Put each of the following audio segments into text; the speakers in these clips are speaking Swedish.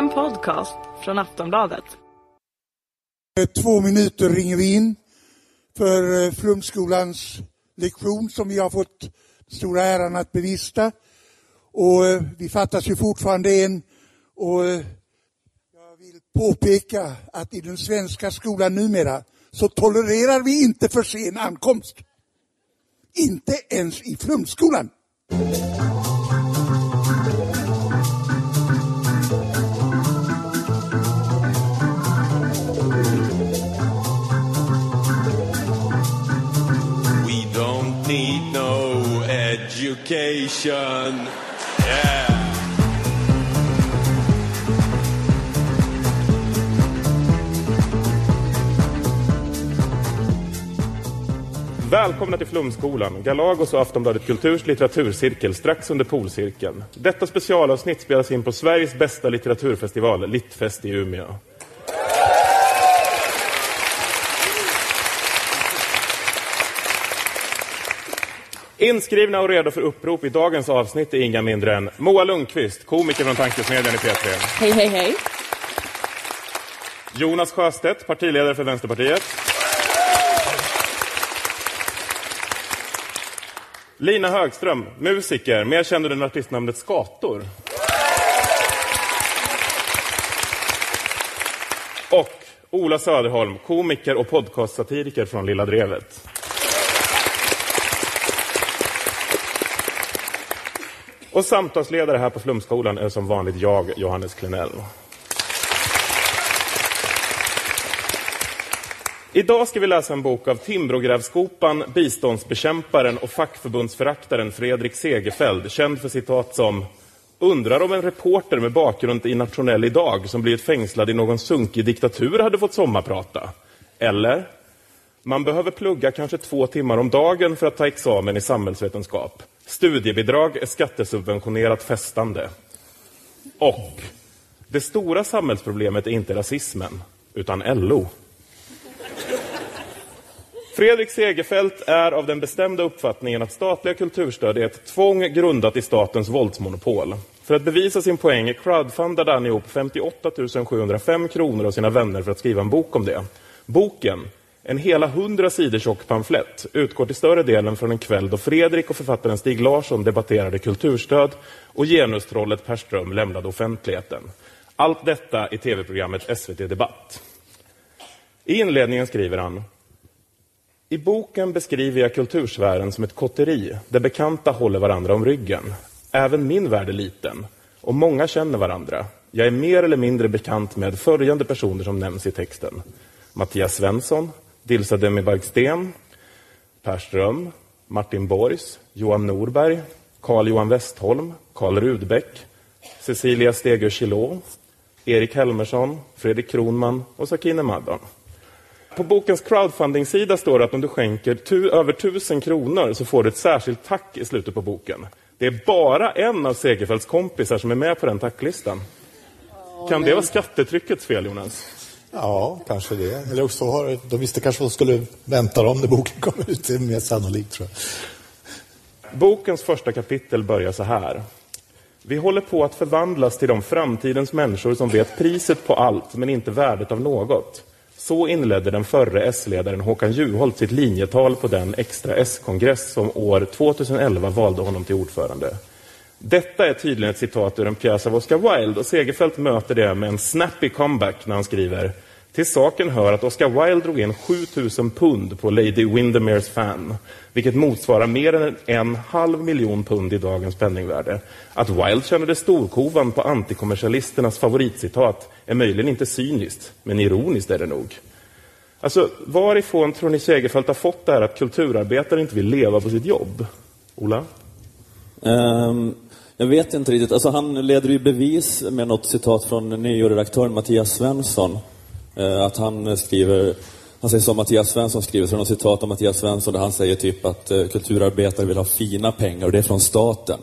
En podcast från Aftonbladet. Eh, två minuter ringer vi in för eh, Flumskolans lektion som vi har fått stora äran att bevista. Och eh, vi fattas ju fortfarande en. Och jag vill påpeka att i den svenska skolan numera så tolererar vi inte för sen ankomst. Inte ens i Flumskolan. Vacation. Yeah. Välkomna till Flumskolan, Galagos och Aftonbladet Kulturs litteraturcirkel strax under polcirkeln. Detta specialavsnitt spelas in på Sveriges bästa litteraturfestival, Littfest i Umeå. Inskrivna och redo för upprop i dagens avsnitt är inga mindre än Moa Lundqvist, komiker från Tankesmedjan i P3. Hej, hej, hej. Jonas Sjöstedt, partiledare för Vänsterpartiet. Lina Högström, musiker, mer känd under artistnamnet Skator. Och Ola Söderholm, komiker och podcastsatiriker från Lilla Drevet. Och samtalsledare här på Flumskolan är som vanligt jag, Johannes Klenell. Idag ska vi läsa en bok av Timbrogrävskopan, biståndsbekämparen och fackförbundsföraktaren Fredrik Segerfeld, känd för citat som Undrar om en reporter med bakgrund i Nationell idag som blivit fängslad i någon sunkig diktatur hade fått sommarprata. Eller? Man behöver plugga kanske två timmar om dagen för att ta examen i samhällsvetenskap. Studiebidrag är skattesubventionerat festande. Och det stora samhällsproblemet är inte rasismen, utan LO. Fredrik Segerfeldt är av den bestämda uppfattningen att statliga kulturstöd är ett tvång grundat i statens våldsmonopol. För att bevisa sin poäng crowdfundade han ihop 58 705 kronor av sina vänner för att skriva en bok om det. Boken, en hela 100 sidor tjock pamflett, utgår till större delen från en kväll då Fredrik och författaren Stig Larsson debatterade kulturstöd och genustrollet Per Ström lämnade offentligheten. Allt detta i tv-programmet SVT Debatt. I inledningen skriver han i boken beskriver jag kultursfären som ett kotteri där bekanta håller varandra om ryggen. Även min värld är liten och många känner varandra. Jag är mer eller mindre bekant med följande personer som nämns i texten. Mattias Svensson, Dilsa Demibarg-Sten, Per Ström, Martin Borgs, Johan Norberg, Carl-Johan Westholm, Karl Rudbeck, Cecilia Stegö Chilot, Erik Helmersson, Fredrik Kronman och Sakine Maddan. På bokens crowdfunding-sida står det att om du skänker tu över tusen kronor så får du ett särskilt tack i slutet på boken. Det är bara en av Segerfeldts kompisar som är med på den tacklistan. Kan det vara skattetryckets fel, Jonas? Ja, kanske det. Eller också har de visste kanske vad de skulle vänta dem när boken kom ut. Det är mer sannolikt, tror jag. Bokens första kapitel börjar så här. Vi håller på att förvandlas till de framtidens människor som vet priset på allt, men inte värdet av något. Så inledde den förre S-ledaren Håkan Juholt sitt linjetal på den extra S-kongress som år 2011 valde honom till ordförande. Detta är tydligen ett citat ur en pjäs av Oscar Wilde och Segerfeldt möter det med en snappy comeback när han skriver till saken hör att Oscar Wilde drog in 7000 pund på Lady Windermeres fan, vilket motsvarar mer än en halv miljon pund i dagens penningvärde. Att Wilde kände storkovan på antikommersialisternas favoritcitat är möjligen inte cyniskt, men ironiskt är det nog. Alltså, varifrån tror ni Segerfeldt har fått det här att kulturarbetare inte vill leva på sitt jobb? Ola? Um, jag vet inte riktigt. Alltså, han leder ju bevis med något citat från nyredaktören Mattias Svensson. Uh, att han skriver, han säger som Mattias Svensson skriver, så är det något citat av Mattias Svensson där han säger typ att uh, kulturarbetare vill ha fina pengar och det är från staten.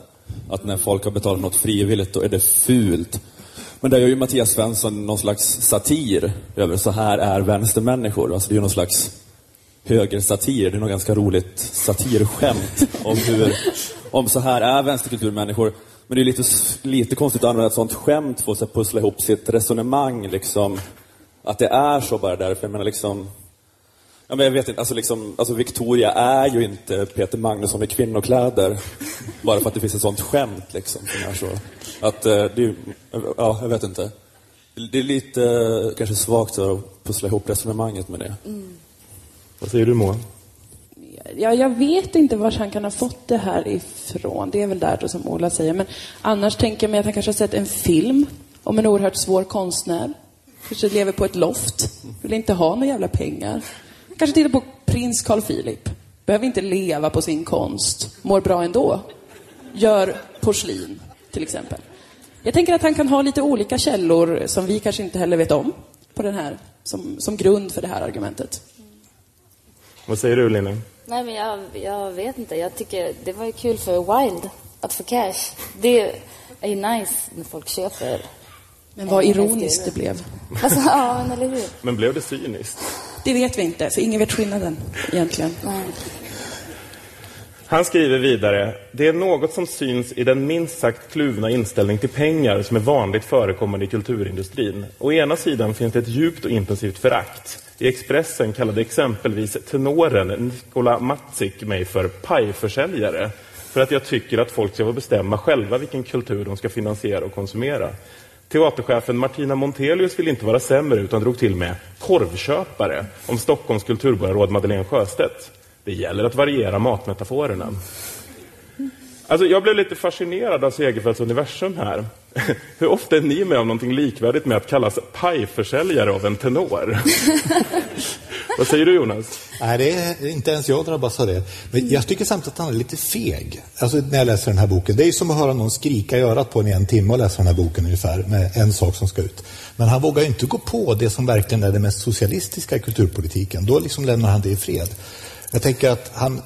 Att när folk har betalat något frivilligt då är det fult. Men där gör ju Mattias Svensson någon slags satir över så här är vänstermänniskor. Alltså det är ju någon slags högersatir. Det är något ganska roligt satirskämt om hur, om så här är vänsterkulturmänniskor. Men det är lite, lite konstigt att använda ett sånt skämt för att pussla ihop sitt resonemang. Liksom, att det är så bara därför. Jag menar liksom... Ja, men jag vet inte, alltså, liksom, alltså Victoria är ju inte Peter Magnusson i kvinnokläder. Bara för att det finns ett sånt skämt liksom. Som är så. Att, eh, det är, ja, jag vet inte. Det är lite eh, kanske svagt att pussla ihop resonemanget med det. Vad säger du Moa? Ja, jag vet inte var han kan ha fått det här ifrån. Det är väl där då som Ola säger. Men annars tänker jag mig att han kanske har sett en film om en oerhört svår konstnär. Kanske lever på ett loft. Vill inte ha några jävla pengar. Kanske tittar på prins Carl Philip. Behöver inte leva på sin konst. Mår bra ändå. Gör porslin, till exempel. Jag tänker att han kan ha lite olika källor som vi kanske inte heller vet om på den här, som, som grund för det här argumentet. Vad säger du Linne? Nej, men jag, jag vet inte. Jag tycker det var ju kul för Wild att få cash. Det är ju nice när folk köper. Men vad ironiskt det blev. Alltså, ja, men eller hur? Men blev det cyniskt? Det vet vi inte, för ingen vet skillnaden egentligen. Nej. Han skriver vidare, det är något som syns i den minst sagt kluvna inställning till pengar som är vanligt förekommande i kulturindustrin. Å ena sidan finns det ett djupt och intensivt förakt. I Expressen kallade exempelvis tenoren Nikola Matzik mig för pajförsäljare för att jag tycker att folk ska få bestämma själva vilken kultur de ska finansiera och konsumera. Teaterchefen Martina Montelius vill inte vara sämre utan drog till med korvköpare om Stockholms kulturborgarråd Madeleine Sjöstedt. Det gäller att variera matmetaforerna. Alltså, jag blev lite fascinerad av Segerfeldts universum här. Hur ofta är ni med om någonting likvärdigt med att kallas pajförsäljare av en tenor? Vad säger du Jonas? Nej, det är inte ens jag drabbas av det. Men jag tycker samtidigt att han är lite feg. Alltså när jag läser den här boken. Det är ju som att höra någon skrika i örat på en i en timme och läsa den här boken ungefär med en sak som ska ut. Men han vågar ju inte gå på det som verkligen är det mest socialistiska i kulturpolitiken. Då liksom lämnar han det i fred. Jag tänker att han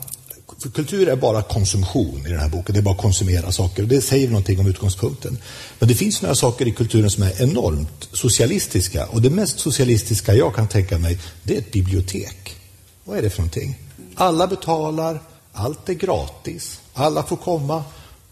för kultur är bara konsumtion i den här boken. Det är bara att konsumera saker. Det säger någonting om utgångspunkten. Men det finns några saker i kulturen som är enormt socialistiska. Och det mest socialistiska jag kan tänka mig, det är ett bibliotek. Vad är det för någonting? Alla betalar, allt är gratis, alla får komma,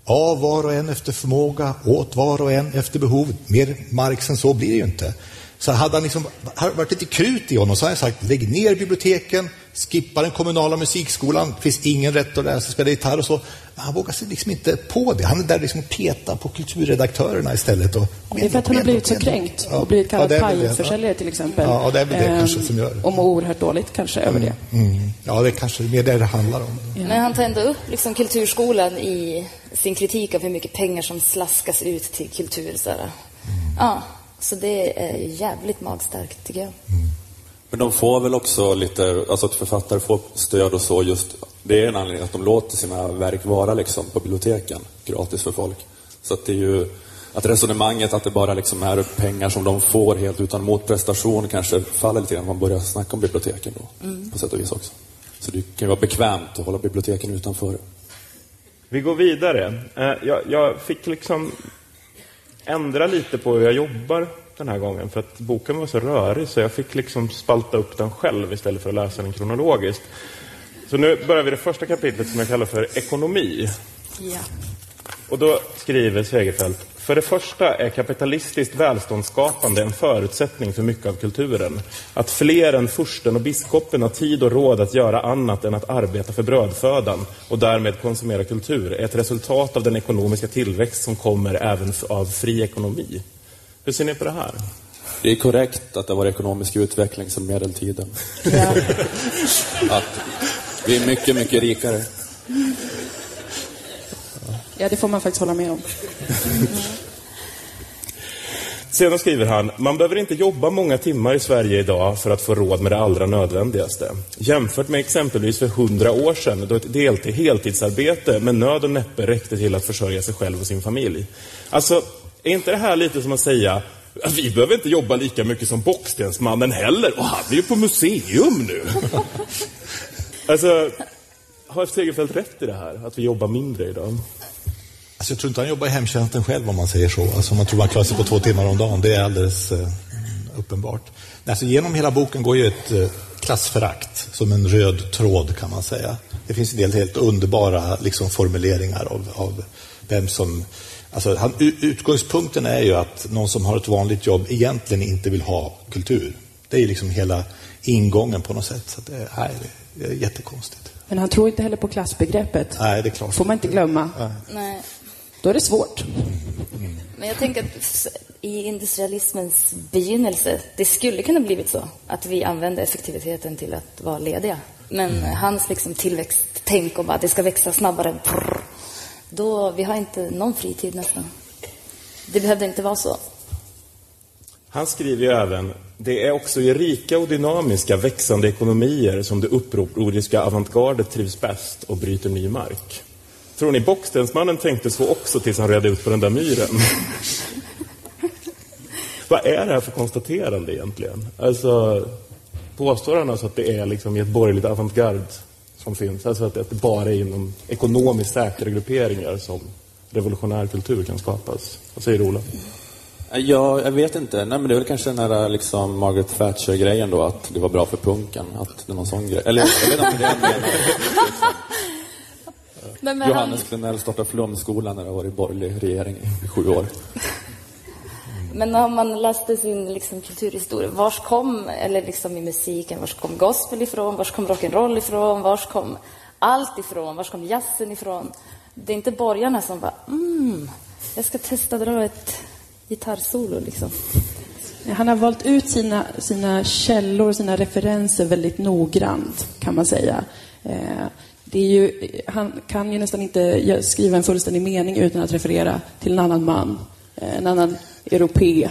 av var och en efter förmåga, åt var och en efter behov. Mer Marx än så blir det ju inte. Så hade han liksom, hade det varit lite krut i honom så hade han sagt lägg ner biblioteken, skippa den kommunala musikskolan, det finns ingen rätt att lära sig spela gitarr och så. Men han vågar sig liksom inte på det. Han är där liksom och petar på kulturredaktörerna istället. Och, Det är för att han har blivit så kränkt och blivit kallad är det. pajförsäljare till exempel. Ja, det är väl det Ehm, kanske som gör det. Och mår oerhört dåligt kanske över det. Mm. Ja, det är kanske mer det det handlar om. Men han tar ändå upp liksom kulturskolan i sin kritik av hur mycket pengar som slaskas ut till kultur. Så här. Ja, så det är jävligt magstarkt tycker jag. Men de får väl också lite, alltså att författare får stöd och så just, det är en anledning att de låter sina verk vara liksom på biblioteken gratis för folk. Så att det är ju, att resonemanget att det bara liksom är pengar som de får helt utan motprestation kanske faller lite grann när man börjar snacka om biblioteken då, på sätt och vis också. Så det kan ju vara bekvämt att hålla biblioteken utanför. Vi går vidare. Eh, Jag, jag fick liksom ändra lite på hur jag jobbar den här gången för att boken var så rörig så jag fick liksom spalta upp den själv istället för att läsa den kronologiskt. Så nu börjar vi det första kapitlet som jag kallar för ekonomi. Ja. Och då skriver Segerfeldt för det första är kapitalistiskt välståndsskapande en förutsättning för mycket av kulturen. Att fler än fursten och biskopen har tid och råd att göra annat än att arbeta för brödfödan och därmed konsumera kultur är ett resultat av den ekonomiska tillväxt som kommer även av fri ekonomi. Hur ser ni på det här? Det är korrekt att det var ekonomisk utveckling sedan medeltiden. Ja. Att vi är mycket, mycket rikare. ja, det får man faktiskt hålla med om. Sedan skriver han, man behöver inte jobba många timmar i Sverige idag för att få råd med det allra nödvändigaste. Jämfört med exempelvis för hundra år sedan då ett deltid, heltidsarbete med nöd och näppe räckte till att försörja sig själv och sin familj. Alltså, är inte det här lite som att säga "Ja, vi behöver inte jobba lika mycket som Bockstensmannen heller och han är ju på museum nu. alltså, har Segerfeldt rätt i det här? Att vi jobbar mindre idag? Alltså, jag tror inte han jobbar i hemtjänsten själv om man säger så. Alltså, man tror man klarar sig på två timmar om dagen. Det är alldeles eh, uppenbart. Alltså, genom hela boken går ju ett eh, klassförakt som en röd tråd kan man säga. Det finns en del helt underbara liksom, formuleringar av, av vem som Alltså, han, utgångspunkten är ju att någon som har ett vanligt jobb egentligen inte vill ha kultur. Det är liksom hela ingången på något sätt. Så det, nej, det är jättekonstigt. Men han tror inte heller på klassbegreppet. Nej, det är klart. får man inte glömma. Nej. Nej. Då är det svårt. Men jag tänker att i industrialismens begynnelse, det skulle kunna blivit så att vi använde effektiviteten till att vara lediga. Men hans liksom tillväxttänk om att det ska växa snabbare, prr, då vi har inte någon fritid nästan. Det behövde inte vara så. Han skriver ju även det är också i rika och dynamiska växande ekonomier som det upproriska avantgardet trivs bäst och bryter ny mark. Tror ni Bockstensmannen tänkte så också tills han redde ut på den där myren? Vad är det här för konstaterande egentligen? Alltså, påstår han alltså att det är liksom i ett borgerligt avantgarde som finns? Alltså att det bara är inom ekonomiskt säkra grupperingar som revolutionär kultur kan skapas? Vad säger Ola? Ja, jag vet inte. Nej, men det är väl kanske den här liksom Margaret Thatcher-grejen då, att det var bra för punken. Att det någon sån grej. Eller jag vet inte det är det Men, men han, Johannes Klenell startade Flumskolan när det har varit borgerlig regering i sju år men när man läste sin liksom, kulturhistoria, vars kom, eller liksom i musiken, vars kom gospel ifrån, vars kom rock'n'roll ifrån, vars kom allt ifrån, vars kom jazzen ifrån? Det är inte borgarna som bara, mm, jag ska testa dra ett gitarrsolo liksom. Han har valt ut sina, sina källor, sina referenser väldigt noggrant, kan man säga. Eh, det är ju, han kan ju nästan inte skriva en fullständig mening utan att referera till en annan man, en annan europé,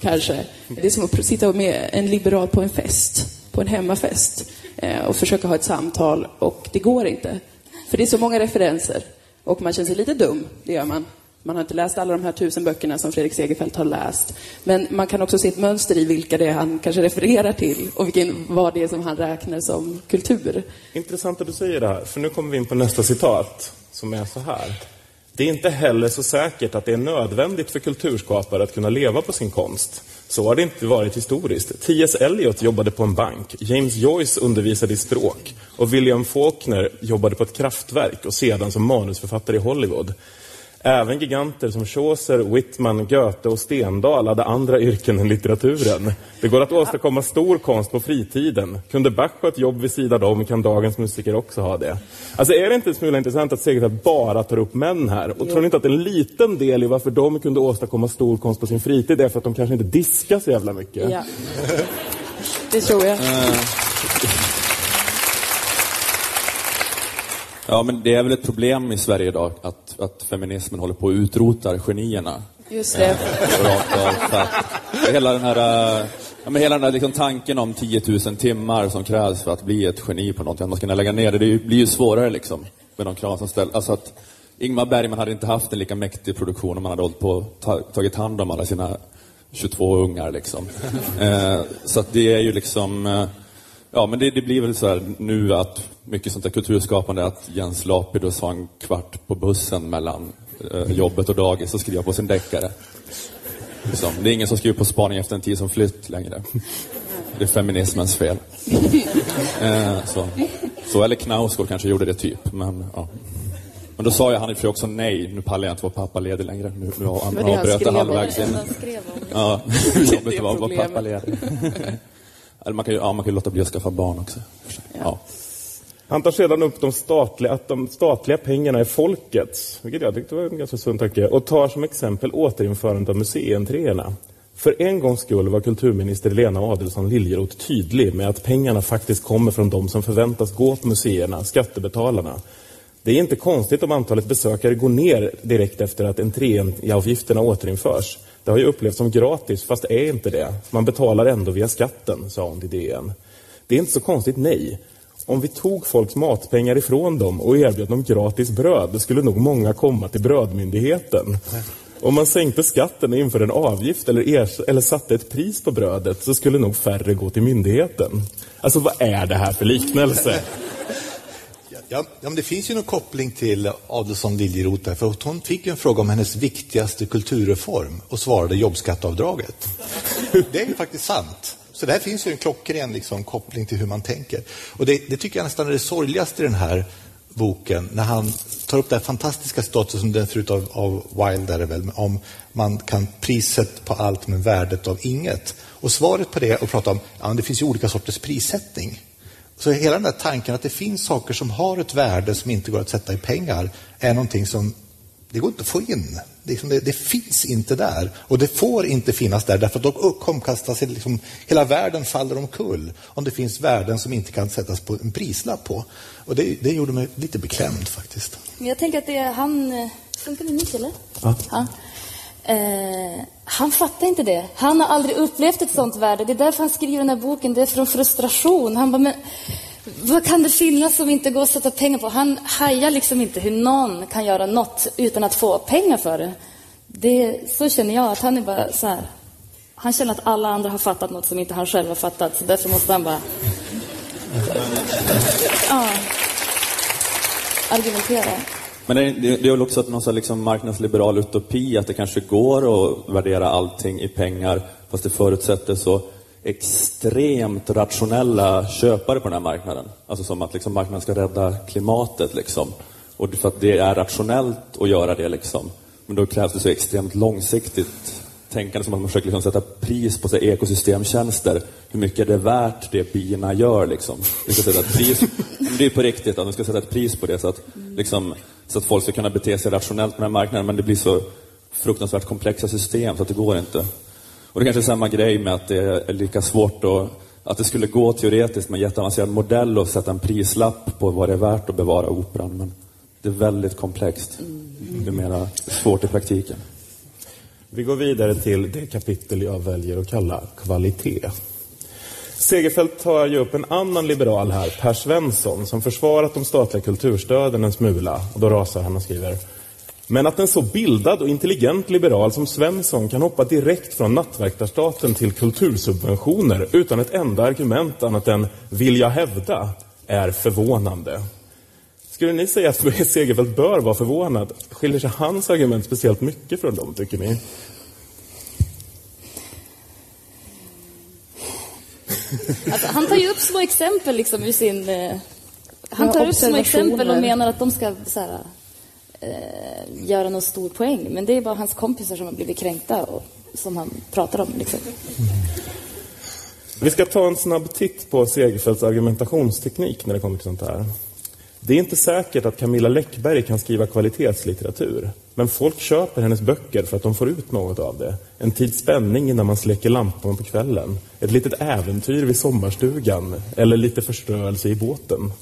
kanske. Det är som att sitta med en liberal på en fest, på en hemmafest, eh, och försöka ha ett samtal, och det går inte. För det är så många referenser, och man känner sig lite dum, det gör man. Man har inte läst alla de här tusen böckerna som Fredrik Segerfeldt har läst. Men man kan också se ett mönster i vilka det är han kanske refererar till och vilken, vad det är som han räknar som kultur. Intressant att du säger det här, för nu kommer vi in på nästa citat som är så här. Det är inte heller så säkert att det är nödvändigt för kulturskapare att kunna leva på sin konst. Så har det inte varit historiskt. T.S. Eliot jobbade på en bank, James Joyce undervisade i språk och William Faulkner jobbade på ett kraftverk och sedan som manusförfattare i Hollywood. Även giganter som Chaucer, Whitman, Goethe och Stendhal hade andra yrken än litteraturen. Det går att åstadkomma stor konst på fritiden. Kunde Bach ha ett jobb vid sidan om kan dagens musiker också ha det. Alltså är det inte en smula intressant att Segerfeldt bara tar upp män här? Och tror ni inte att en liten del i varför de kunde åstadkomma stor konst på sin fritid är för att de kanske inte diskar så jävla mycket? Ja. Det tror jag. Ja, men det är väl ett problem i Sverige idag att, att feminismen håller på att utrota genierna. Just det. Att hela den här, äh, ja, men hela den här liksom tanken om 10 000 timmar som krävs för att bli ett geni på någonting, att man ska kunna lägga ner det, det blir ju svårare liksom med de krav som ställs. Alltså att Ingmar Bergman hade inte haft en lika mäktig produktion om han hade hållit på ta, tagit hand om alla sina 22 ungar liksom. Eh, så att det är ju liksom eh, Ja, men det, det blir väl så här nu att mycket sånt där kulturskapande, att Jens Lapidus har en kvart på bussen mellan eh, jobbet och dagis och skriver på sin deckare. Liksom. Det är ingen som skriver på spaning efter en tid som flytt längre. Det är feminismens fel. Eh, så. så, eller Knausgård kanske gjorde det typ, men ja. Men då sa jag han i också nej, nu pallar jag inte vara pappaledig längre. Nu, nu Det var det avbröt skrev jag om. halvvägs in. Skrev det. Ja, Det jobbigt är att vara pappaledig. Eller man kan ju ja, man kan ju låta bli att skaffa barn också. Ja. Han tar sedan upp de statliga, att de statliga pengarna är folkets, vilket jag tyckte var en ganska sund tanke, och tar som exempel återinförandet av museientréerna. För en gångs skull var kulturminister Lena Adelsohn Liljeroth tydlig med att pengarna faktiskt kommer från de som förväntas gå på museerna, skattebetalarna. Det är inte konstigt om antalet besökare går ner direkt efter att entréavgifterna återinförs. Det har ju upplevts som gratis, fast det är inte det. Man betalar ändå via skatten, sa hon till DN. Det är inte så konstigt, nej. Om vi tog folks matpengar ifrån dem och erbjöd dem gratis bröd, skulle nog många komma till brödmyndigheten. Om man sänkte skatten och införde en avgift eller, er, eller satte ett pris på brödet så skulle nog färre gå till myndigheten. Alltså vad är det här för liknelse? Ja, ja, men det finns ju någon koppling till Adelsohn Liljeroth där, för att hon fick ju en fråga om hennes viktigaste kulturreform och svarade jobbskatteavdraget. Det är ju faktiskt sant. Så där finns ju en klockren liksom, koppling till hur man tänker. Och det, det tycker jag nästan är det sorgligaste i den här boken när han tar upp det här fantastiska statusen som den förut av, av Wilde är det väl, om man kan priset på allt men värdet av inget. Och svaret på det och prata om, ja det finns ju olika sorters prissättning. Så hela den där tanken att det finns saker som har ett värde som inte går att sätta i pengar är någonting som det går inte att få in. Det, liksom det, det, finns inte där. Och det får inte finnas där därför att då omkastas liksom, hela världen faller omkull om det finns värden som inte kan sättas på en prislapp på. Och det, det gjorde mig lite beklämd faktiskt. Jag tänker att det är han... eh, Funkar det mitt eller? Ja. Ja. Eh, han fattar inte det. Han har aldrig upplevt ett sånt värde. Det är därför han skriver den här boken. Det är från frustration. Han bara, men vad kan det finnas som inte går att sätta pengar på? Han hajar liksom inte hur någon kan göra något utan att få pengar för det. det så känner jag att han är bara så här. Han känner att alla andra har fattat något som inte han själv har fattat. Så därför måste han bara... Ja. Argumentera. Men det, det, det är väl också att någon sån liksom marknadsliberal utopi, att det kanske går att värdera allting i pengar, fast det förutsätter så extremt rationella köpare på den här marknaden. Alltså som att liksom marknaden ska rädda klimatet. Liksom. Och för att det är rationellt att göra det. Liksom. Men då krävs det så extremt långsiktigt tänkande som att man försöker liksom sätta pris på så här, ekosystemtjänster. Hur mycket är det värt det bina gör? Liksom. Vi ska sätta ett pris. Det är på riktigt, att man ska sätta ett pris på det så att, liksom, så att folk ska kunna bete sig rationellt på den här marknaden. Men det blir så fruktansvärt komplexa system så att det går inte. Och det kanske är samma grej med att det är lika svårt att, att det skulle gå teoretiskt med en jätteavancerad modell och sätta en prislapp på vad det är värt att bevara operan. Men det är väldigt komplext. Det är mera svårt i praktiken. Vi går vidare till det kapitel jag väljer att kalla kvalitet. Segerfeldt tar ju upp en annan liberal här, Per Svensson, som försvarat de statliga kulturstöden en smula. Och då rasar han och skriver men att en så bildad och intelligent liberal som Svensson kan hoppa direkt från nattväktarstaten till kultursubventioner utan ett enda argument annat än ”vill jag hävda” är förvånande. Skulle ni säga att Segerfeldt bör vara förvånad? Skiljer sig hans argument speciellt mycket från dem, tycker ni? Alltså, han tar ju upp små exempel liksom ur sin... Eh, han Ja, tar upp små exempel och menar att de ska så här, eh, göra någon stor poäng. Men det är bara hans kompisar som har blivit kränkta och som han pratar om. Liksom. Vi ska ta en snabb titt på Segerfeldts argumentationsteknik när det kommer till sånt här. Det är inte säkert att Camilla Läckberg kan skriva kvalitetslitteratur. Men folk köper hennes böcker för att de får ut något av det. En tids spänning innan man släcker lampan på kvällen. Ett litet äventyr vid sommarstugan. Eller lite förströelse i båten.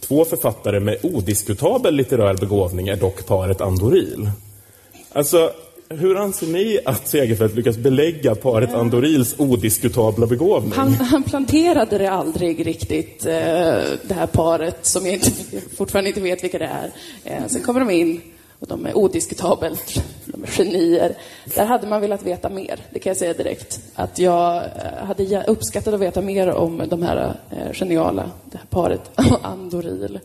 Två författare med odiskutabel litterär begåvning är dock paret Andoril. Alltså, hur anser ni att Segerfeldt lyckas belägga paret Andorils odiskutabla begåvning? Han, han planterade det aldrig riktigt, eh, det här paret som jag inte, fortfarande inte vet vilka det är. Eh, sen kommer de in och de är odiskutabelt, de är genier. Där hade man velat veta mer, det kan jag säga direkt. Att jag eh, hade uppskattat att veta mer om de här eh, geniala, det här paret Andoril.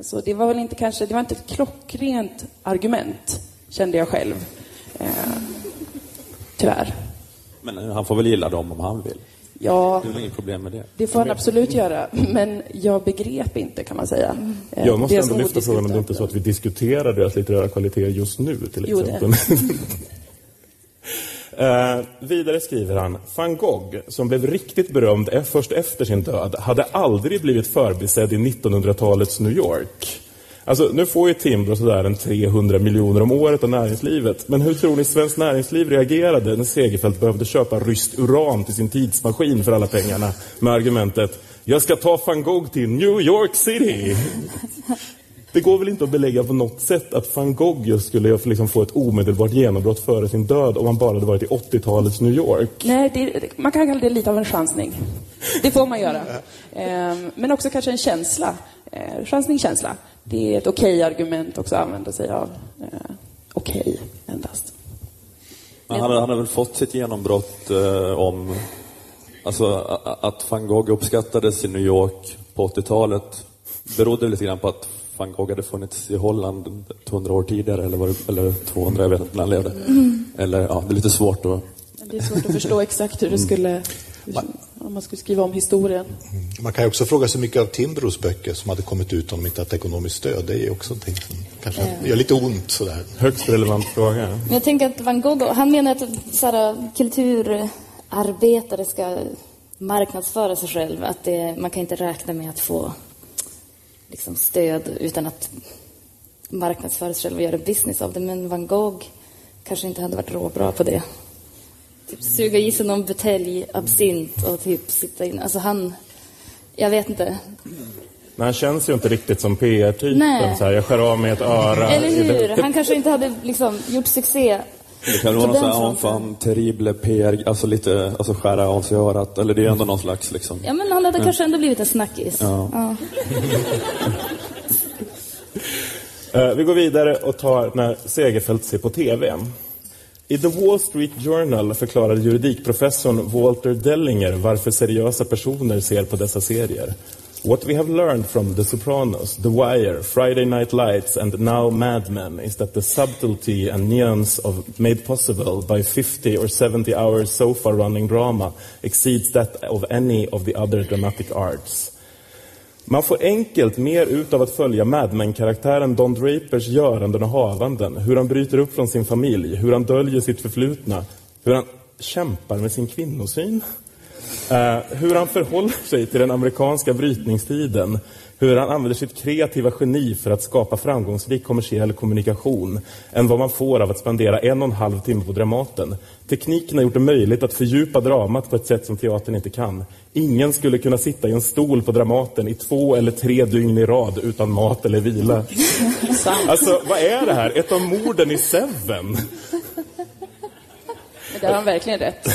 Så det var väl inte kanske, det var inte ett klockrent argument, kände jag själv. Eh, tyvärr. Men han får väl gilla dem om han vill. Ja, Det är inget problem med det. det får han absolut göra, men jag begrep inte kan man säga. Eh, Jag måste ändå lyfta frågan om det inte är så att vi diskuterar deras litterära kvaliteter just nu till Jo, exempel. Eh, vidare skriver han, van Gogh, som blev riktigt berömd e- först efter sin död, hade aldrig blivit förbisedd i 1900-talets New York. Alltså, nu får ju Timbro sådär en 300 miljoner om året av näringslivet. Men hur tror ni Svenskt Näringsliv reagerade när Segerfeldt behövde köpa ryskt uran till sin tidsmaskin för alla pengarna med argumentet “Jag ska ta van Gogh till New York City”. Det går väl inte att belägga på något sätt att van Gogh just skulle liksom få ett omedelbart genombrott före sin död om han bara hade varit i 80-talets New York. Nej, det, man kan kalla det lite av en chansning. Det får man göra. Ehm, men också kanske en känsla. Eh, chansning-känsla. Det är ett okej argument också att använda sig av. Eh, okej, endast. Men han, han har väl fått sitt genombrott eh, om alltså, a- a- att van Gogh uppskattades i New York på 80-talet berodde lite grann på att van Gogh hade funnits i Holland 200 år tidigare eller, var det, eller 200, jag vet inte när han levde. Eller ja, det är lite svårt att... Det är svårt att förstå exakt hur det skulle... Man, om man skulle skriva om historien. Man kan ju också fråga sig mycket av Timbros böcker som hade kommit ut om de inte haft ekonomiskt stöd. Det är också någonting som kanske gör lite ont sådär. Högst relevant fråga. Men jag tänker att Van Gogh, han menar att så här, kulturarbetare ska marknadsföra sig själv. Att det, man kan inte räkna med att få liksom, stöd utan att marknadsföra sig själv och göra business av det. Men Van Gogh kanske inte hade varit råbra på det. Typ suga i sig någon butelj absint och typ sitta in. Alltså han, jag vet inte. Men han känns ju inte riktigt som PR-typen. Nej. Så här, jag skär av mig ett öra. Eller hur? Han kanske inte hade liksom gjort succé. Det kan vara någon sån här terrible PR, alltså lite, alltså skära av sig örat. Eller det är ändå någon slags liksom. Ja, men han hade kanske ändå blivit en snackis. Ja. Eh, vi går vidare och tar när Segerfeldt ser på TV. I The Wall Street Journal förklarade juridikprofessorn Walter Dellinger varför seriösa personer ser på dessa serier. What we have learned from The Sopranos, The Wire, Friday Night Lights and now Mad Men is that the subtlety and nuance of made possible by 50 or 70 hours sofa running drama exceeds that of any of the other dramatic arts. Man får enkelt mer ut av att följa Mad Men-karaktären Don Drapers göranden och havanden. Hur han bryter upp från sin familj, hur han döljer sitt förflutna, hur han kämpar med sin kvinnosyn. Eh, hur han förhåller sig till den amerikanska brytningstiden. Hur han använder sitt kreativa geni för att skapa framgångsrik kommersiell kommunikation än vad man får av att spendera en och en halv timme på Dramaten. Tekniken har gjort det möjligt att fördjupa dramat på ett sätt som teatern inte kan. Ingen skulle kunna sitta i en stol på Dramaten i två eller tre dygn i rad utan mat eller vila. Alltså, vad är det här? Ett av morden i Seven? Där har han verkligen rätt.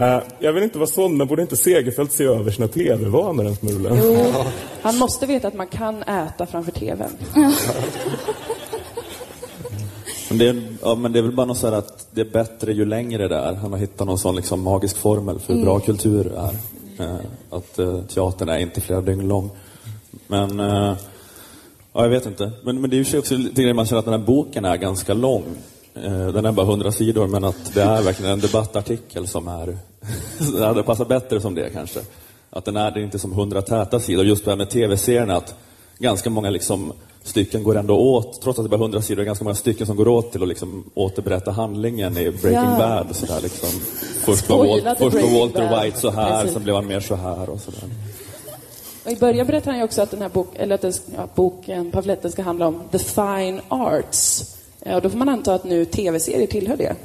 Eh, jag vill inte vara sån, men borde inte Segerfeldt se över sina tv-vanor en smula? Jo, han måste veta att man kan äta framför TVn. Men det, är, ja, men det är väl bara något så här att det är bättre ju längre det är. Han har hittat någon sån liksom magisk formel för hur bra kultur är. Eh, att eh, teatern är inte flera dygn lång. Men, eh, ja jag vet inte. Men, men det är ju också lite grann man känner att den här boken är ganska lång. Eh, den är bara 100 sidor, men att det är verkligen en debattartikel som är... det hade passat bättre som det kanske. Att den är, det är inte som 100 täta sidor. Just det här med tv-serierna, att ganska många liksom stycken går ändå åt, trots att det bara är 100 sidor, ganska många stycken som går åt till att liksom återberätta handlingen i Breaking Ja. Bad. Och sådär, liksom. Först var, Wal- först var Walter Bad. White så här, sen blev han mer så här och sådär. Och I början berättar han ju också att den här bok, eller att den, ja, boken, pamfletten ska handla om the fine arts. Ja, och då får man anta att nu tv-serier tillhör det.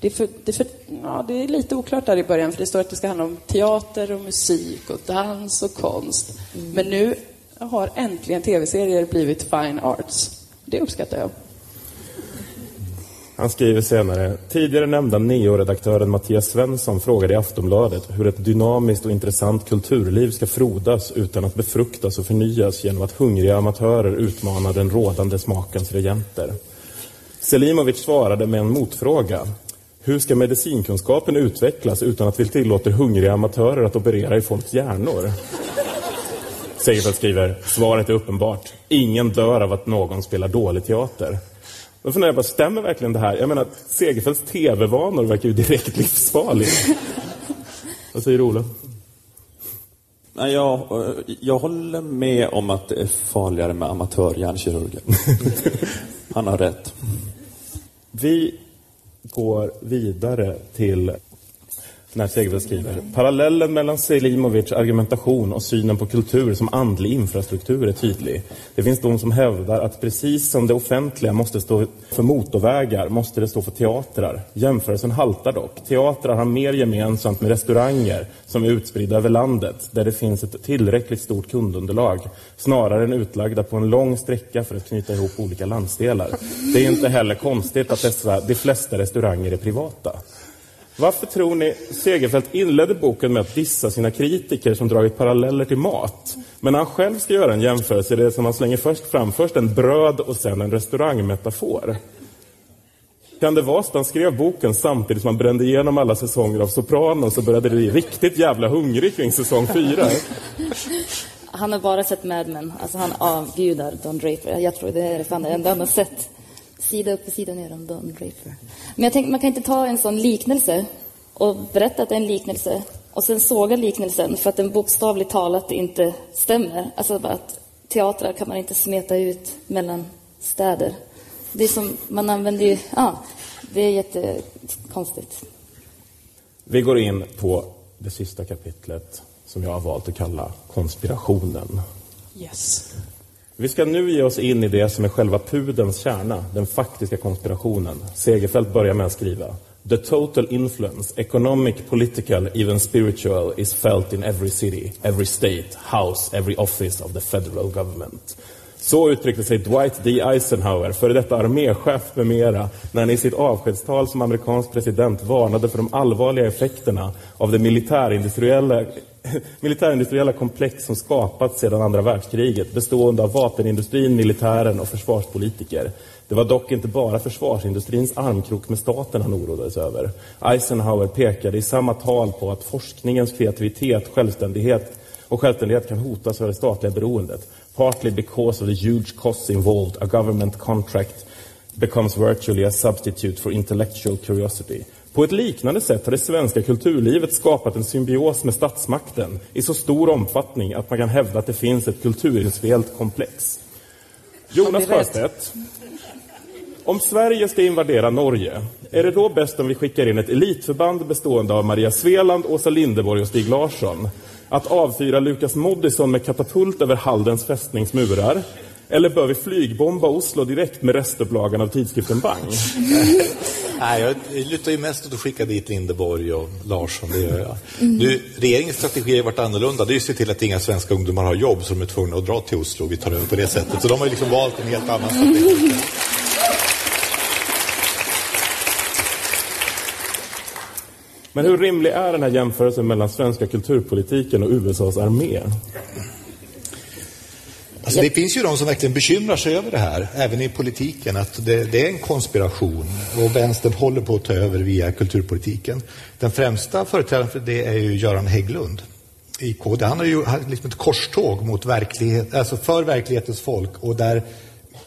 Det är, för, det, är för, ja, det är lite oklart där i början, för det står att det ska handla om teater och musik och dans och konst. Men nu har äntligen tv-serier blivit fine arts. Det uppskattar jag. Han skriver senare, tidigare nämnda neoredaktören Mattias Svensson frågade i Aftonbladet hur ett dynamiskt och intressant kulturliv ska frodas utan att befruktas och förnyas genom att hungriga amatörer utmanar den rådande smakens regenter. Selimovic svarade med en motfråga. Hur ska medicinkunskapen utvecklas utan att vi tillåter hungriga amatörer att operera i folks hjärnor? Segerfeldt skriver, svaret är uppenbart. Ingen dör av att någon spelar dålig teater. Då funderar jag på, stämmer verkligen det här? Jag menar, Segerfeldts tv-vanor verkar ju direkt livsfarliga. Vad säger Ola? Nej, jag, eh, jag håller med om att det är farligare med amatörhjärnkirurger. Han har rätt. Vi går vidare till när Segerfeldt skriver. Parallellen mellan Selimovics argumentation och synen på kultur som andlig infrastruktur är tydlig. Det finns de som hävdar att precis som det offentliga måste stå för motorvägar måste det stå för teatrar. Jämförelsen haltar dock. Teatrar har mer gemensamt med restauranger som är utspridda över landet där det finns ett tillräckligt stort kundunderlag snarare än utlagda på en lång sträcka för att knyta ihop olika landsdelar. Det är inte heller konstigt att dessa, de flesta restauranger är privata. Varför tror ni Segerfeldt inledde boken med att dissa sina kritiker som dragit paralleller till mat? Men när han själv ska göra en jämförelse är det som han slänger först fram först en bröd och sen en restaurangmetafor. Kan det vara så att han skrev boken samtidigt som han brände igenom alla säsonger av Sopranos och började bli riktigt jävla hungrig kring säsong fyra? Han har bara sett Mad Men. Alltså han avgudar Don Draper. Jag tror det är fan det enda han har sett. Sida upp och sida ner om Don Draper. Men jag tänkte, man kan inte ta en sån liknelse och berätta att det är en liknelse Och sen såga liknelsen för att den bokstavligt talat inte stämmer. Alltså bara att teatrar kan man inte smeta ut mellan städer. Det är som, man använder ju, ja, det är jättekonstigt. Vi går in på det sista kapitlet som jag har valt att kalla konspirationen. Yes. Vi ska nu ge oss in i det som är själva pudens kärna, den faktiska konspirationen. Segerfält börjar med att skriva The total influence, economic, political, even spiritual, is felt in every city, every state, house, every office of the federal government. Så uttryckte sig Dwight D. Eisenhower, före detta arméchef med mera, när han i sitt avskedstal som amerikansk president varnade för de allvarliga effekterna av det militärindustriella, militärindustriella komplex som skapats sedan andra världskriget, bestående av vapenindustrin, militären och försvarspolitiker. Det var dock inte bara försvarsindustrins armkrok med staten han oroades över. Eisenhower pekade i samma tal på att forskningens kreativitet, självständighet och självständighet kan hotas av det statliga beroendet. Partly because of the huge costs involved, a government contract becomes virtually a substitute for intellectual curiosity. På ett liknande sätt har det svenska kulturlivet skapat en symbios med statsmakten i så stor omfattning att man kan hävda att det finns ett kulturindustriellt komplex. Jonas Sjöstedt, om Sverige ska invadera Norge, är det då bäst om vi skickar in ett elitförband bestående av Maria Sveland, Åsa Linderborg och Stig Larsson? Att avfyra Lukas Moodysson med katapult över Haldens fästningsmurar? Eller bör vi flygbomba Oslo direkt med restupplagan av tidskriften Bang? Nej, jag lutar ju mest åt att skicka dit Lindeborg och Larsson, det gör jag. Nu, regeringens strategi har varit annorlunda. Det är ju att se till att inga svenska ungdomar har jobb så de är tvungna att dra till Oslo. Vi tar över på det sättet. Så de har ju liksom valt en helt annan strategi. Men hur rimlig är den här jämförelsen mellan svenska kulturpolitiken och USAs armé? Alltså det finns ju de som verkligen bekymrar sig över det här, även i politiken, att det, det är en konspiration och vänstern håller på att ta över via kulturpolitiken. Den främsta företrädaren för det är ju Göran Hägglund i KD. Han har ju liksom ett korståg mot verklighet, alltså för verklighetens folk och där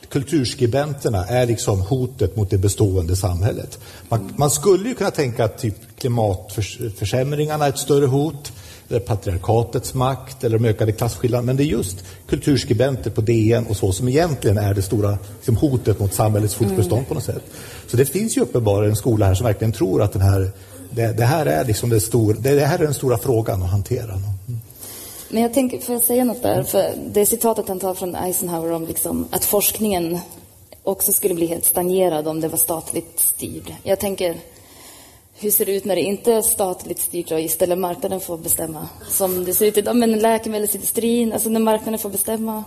kulturskribenterna är liksom hotet mot det bestående samhället. Man, man skulle ju kunna tänka att typ klimatförsämringarna är ett större hot, eller patriarkatets makt eller de ökade klasskillnaderna. Men det är just kulturskribenter på DN och så som egentligen är det stora liksom, hotet mot samhällets fortbestånd mm. på något sätt. Så det finns ju uppenbarligen en skola här som verkligen tror att den här, det, det här är liksom det, stor, det, det här är den stora frågan att hantera. Mm. Men jag tänker, får jag säga något där? För det citatet han tar från Eisenhower om liksom att forskningen också skulle bli helt stagnerad om det var statligt styrd. Jag tänker, hur ser det ut när det inte är statligt styrt och istället marknaden får bestämma? Som det ser ut idag, men läkemedelsindustrin, alltså när marknaden får bestämma.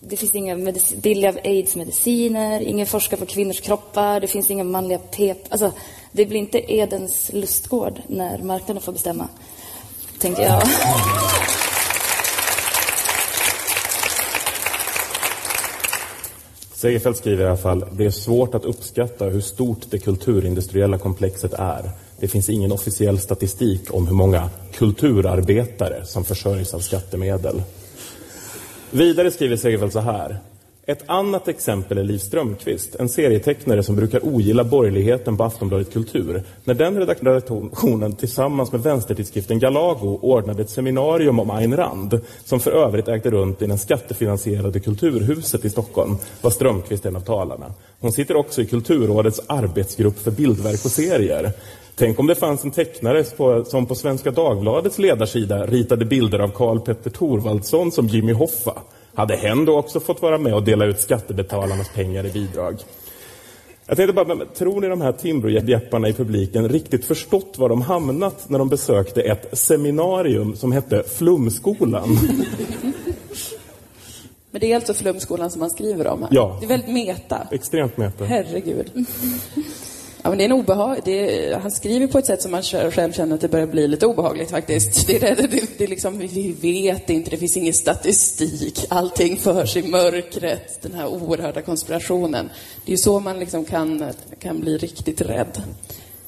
Det finns inga billiga aids-mediciner, ingen forskar på kvinnors kroppar, det finns inga manliga pep... Alltså, det blir inte Edens lustgård när marknaden får bestämma, tänker jag. Segerfeldt skriver i alla fall, det är svårt att uppskatta hur stort det kulturindustriella komplexet är. Det finns ingen officiell statistik om hur många kulturarbetare som försörjs av skattemedel. Vidare skriver Segerfeldt så här. Ett annat exempel är Liv Strömquist, en serietecknare som brukar ogilla borgerligheten på Aftonbladet Kultur. När den redaktionen tillsammans med vänstertidskriften Galago ordnade ett seminarium om Ayn Rand, som för övrigt ägde runt i det skattefinansierade Kulturhuset i Stockholm, var Strömquist en av talarna. Hon sitter också i Kulturrådets arbetsgrupp för bildverk och serier. Tänk om det fanns en tecknare som på Svenska Dagbladets ledarsida ritade bilder av Karl Petter Thorvaldsson som Jimmy Hoffa. Hade hen då också fått vara med och dela ut skattebetalarnas pengar i bidrag? Jag tänkte bara, tror ni de här Timbrojepparna i publiken riktigt förstått var de hamnat när de besökte ett seminarium som hette Flumskolan? Men det är alltså Flumskolan som man skriver om här? Ja. Det är väldigt meta. Extremt meta. Herregud. Ja, men det är en obehag... Det är, han skriver på ett sätt som man själv känner att det börjar bli lite obehagligt faktiskt. Det, är, det, det, det är liksom, vi vet inte, det finns ingen statistik. Allting förs i mörkret, den här oerhörda konspirationen. Det är ju så man liksom kan, kan bli riktigt rädd.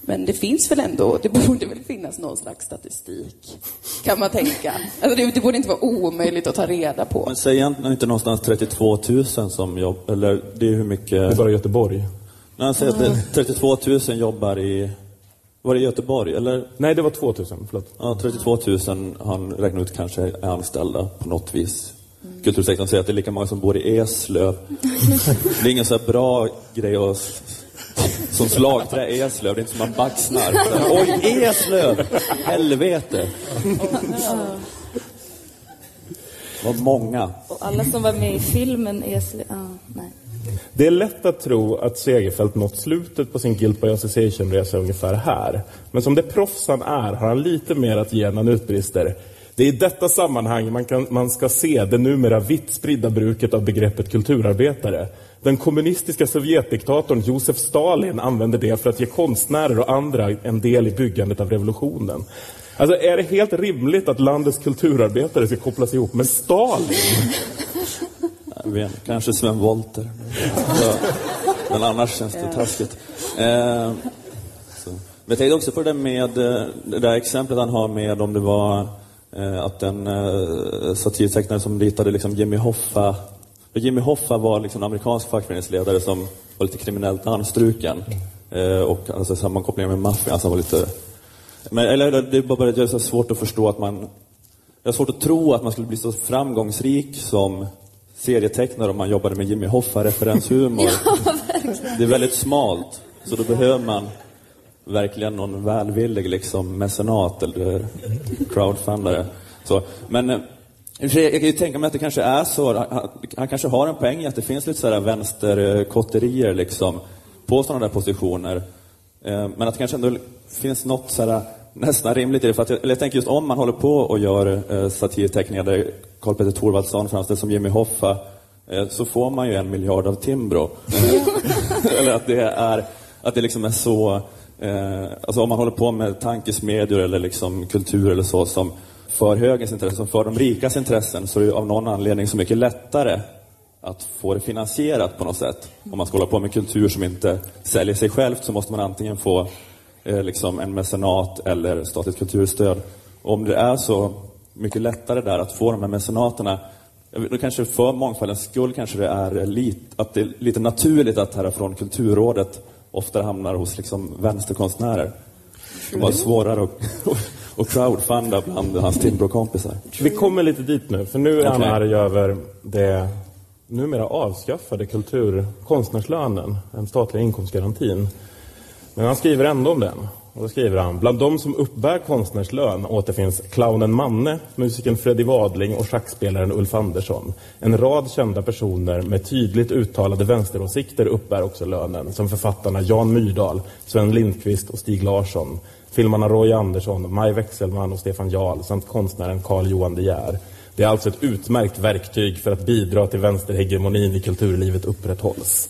Men det finns väl ändå, det borde väl finnas någon slags statistik, kan man tänka. Alltså det, det borde inte vara omöjligt att ta reda på. Men säg egentligen inte någonstans 32 000 som jobb, eller det är hur mycket? Det är bara Göteborg. Nej, han säger att 32 000 jobbar i Var det Göteborg, eller? Nej, det var 2000. Förlåt. Ja, 32 000 han räknar ut kanske är anställda på något vis. Kultursektorn säger att det är lika många som bor i Eslöv. Det är ingen så här bra grej att som slagträ Eslöv, det är inte som man baxnar. Oj, Eslöv! Helvete! Vad många. Och alla som var med i filmen sl- Ja, nej. Det är lätt att tro att Segerfeldt nått slutet på sin Guilt by Association-resa ungefär här. Men som det proffs han är har han lite mer att ge när han utbrister. Det är i detta sammanhang man, kan, man ska se det numera vitt spridda bruket av begreppet kulturarbetare. Den kommunistiska sovjetdiktatorn Josef Stalin använde det för att ge konstnärer och andra en del i byggandet av revolutionen. Alltså, är det helt rimligt att landets kulturarbetare ska kopplas ihop med Stalin? Jag vet, kanske Sven Wollter. Ja, men annars känns det taskigt. Eh, så. Men jag tänkte också på det med eh, det där exemplet han har med om det var eh, att den eh, satirtecknare som ritade liksom Jimmy Hoffa Jimmy Hoffa var liksom en amerikansk fackföreningsledare som var lite kriminellt anstruken. Eh, och alltså sammankopplingar med maffian, alltså han var lite... Men, eller det är bara det är så svårt att förstå att man... Det är svårt att tro att man skulle bli så framgångsrik som serietecknare om man jobbade med Jimmy Hoffa-referenshumor. det är väldigt smalt, så då behöver man verkligen någon välvillig liksom mecenat eller crowdfundare. Så, men eh, jag kan ju tänka mig att det kanske är så, han, han kanske har en poäng i att det finns lite sådär vänsterkotterier liksom på sådana där positioner. Eh, Men att det kanske ändå finns något sådär nästan rimligt i det. För att jag, eller jag tänker just om man håller på och gör eh, satirteckningar där Karl Petter Thorwaldsson framställs som Jimmy Hoffa eh, så får man ju en miljard av Timbro. Eller att det är, att det liksom är så, eh, alltså om man håller på med tankesmedjor eller liksom kultur eller så som för högens intressen, som för de rikas intressen, så är det av någon anledning så mycket lättare att få det finansierat på något sätt. Om man ska hålla på med kultur som inte säljer sig självt så måste man antingen få liksom en mecenat eller statligt kulturstöd. Och om det är så mycket lättare där att få de här mecenaterna, då kanske för mångfaldens skull kanske det är lit, att det är lite naturligt att härifrån Kulturrådet ofta hamnar hos liksom vänsterkonstnärer. De har svårare att, att crowdfunda bland hans Timbro-kompisar. Vi kommer lite dit nu, för nu är han arg över det numera avskaffade kultur, konstnärslönen, den statliga inkomstgarantin. Men han skriver ändå om den. Och då skriver han, bland de som uppbär konstnärslön återfinns clownen Manne, musikern Freddy Wadling och schackspelaren Ulf Andersson. En rad kända personer med tydligt uttalade vänsteråsikter uppbär också lönen, som författarna Jan Myrdal, Sven Lindqvist och Stig Larsson, filmarna Roy Andersson, Maj Wechselman och Stefan Jarl samt konstnären Carl Johan De Geer. Det är alltså ett utmärkt verktyg för att bidra till vänsterhegemonin i kulturlivet upprätthålls.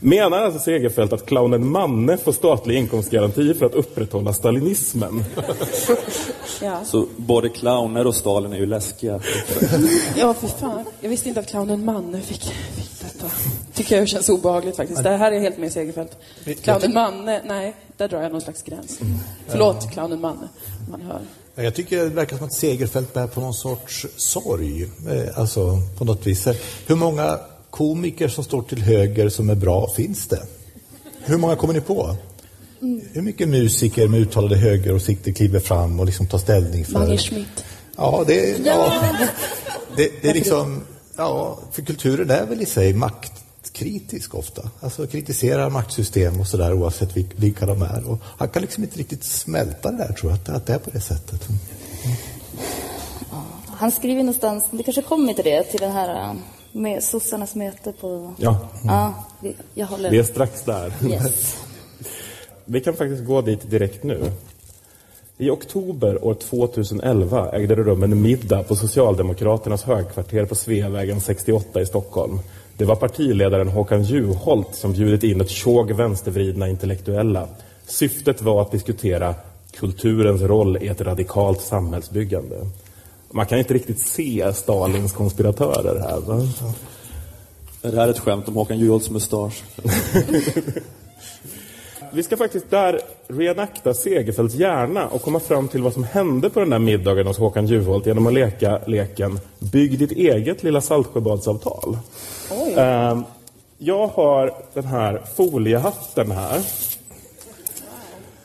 Menar alltså Segerfeldt att clownen Manne får statlig inkomstgaranti för att upprätthålla stalinismen? Ja. Så både clowner och Stalin är ju läskiga. Ja, för fan. Jag visste inte att clownen Manne fick, fick detta. Tycker jag känns obehagligt faktiskt. Det här är helt med Segerfeldt. Clownen Manne, nej, där drar jag någon slags gräns. Förlåt, clownen Manne. Man hör. Jag tycker det verkar som att Segerfeldt bär på någon sorts sorg. Eh, Alltså, på något vis. Hur många komiker som står till höger som är bra finns det? Hur många kommer ni på? Hur mycket musiker med uttalade högeråsikter kliver fram och liksom tar ställning för... Mange Schmidt. Ja, det, ja, det, det är liksom... Ja, för kulturen är väl i sig maktkritisk ofta. Alltså kritiserar maktsystem och sådär oavsett vilk- vilka de är. Och han kan liksom inte riktigt smälta det där, tror jag, att, det är på det sättet. Han skriver någonstans, det kanske kommer till det, till den här med sossarnas möte på... Ja, Ja, vi- jag håller... vi är strax där. Yes. Vi kan faktiskt gå dit direkt nu. I oktober år 2011 ägde det rum en middag på Socialdemokraternas högkvarter på Sveavägen 68 i Stockholm. Det var partiledaren Håkan Juholt som bjudit in ett tjog vänstervridna intellektuella. Syftet var att diskutera kulturens roll i ett radikalt samhällsbyggande. Man kan inte riktigt se Stalins konspiratörer här. Va? Är det här ett skämt om Håkan Juholts mustasch? Vi ska faktiskt där reenakta Segerfeldts hjärna och komma fram till vad som hände på den där middagen hos Håkan Juholt genom att leka leken Bygg ditt eget lilla Saltsjöbadsavtal. Ehm, Jag har den här foliehatten här.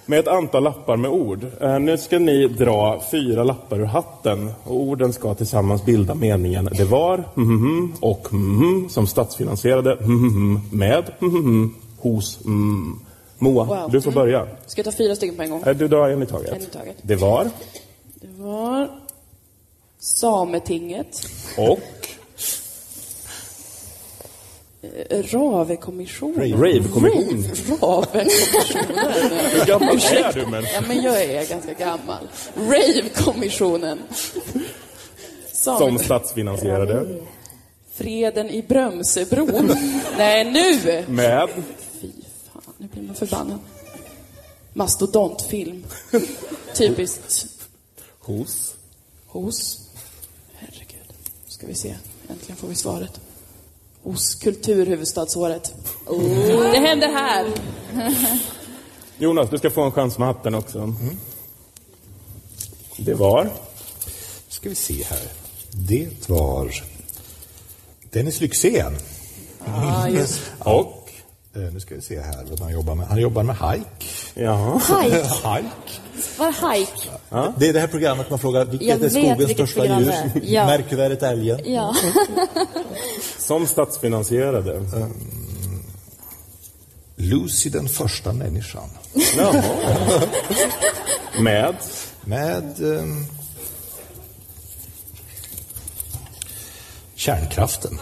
Med ett antal lappar med ord. Eh, nu ska ni dra fyra lappar ur hatten och orden ska tillsammans bilda meningen det var mhm, och mhm, som statsfinansierade mhm, med hos. Moa, Wow. du får börja. Ska jag ta fyra stycken på en gång? Eh, Du drar en i taget. En i taget. Det var Det var Sametinget, och eh, Ravekommissionen. Ravekommission. Ravekommissionen. Hur gammal är du? Men? Ja, men jag är ganska gammal. Ravekommissionen. Som Same... statsfinansierade Freden i Brömsebron. Nej, nu! med Fy fan, nu blir man förbannad. Mastodontfilm. Typiskt hos hos... Herregud. Ska vi se. Äntligen får vi svaret. Hos Kulturhuvudstadsåret. Det händer här. Jonas, du ska få en chans med hatten också. Det var ska vi se här. Det var Dennis Lyxzén. Ja, just och Eh, Nu ska vi se här vad han jobbar med. Han jobbar med hike. Jaha. Hike. hike. Var hike? Det är det här programmet man frågar vilket Jag är skogens största djur? det är. Ja. Märkvärdigt älgen. Ja. Som statsfinansierade. Lucy den första människan. Jaha. Med Med ehm, kärnkraften.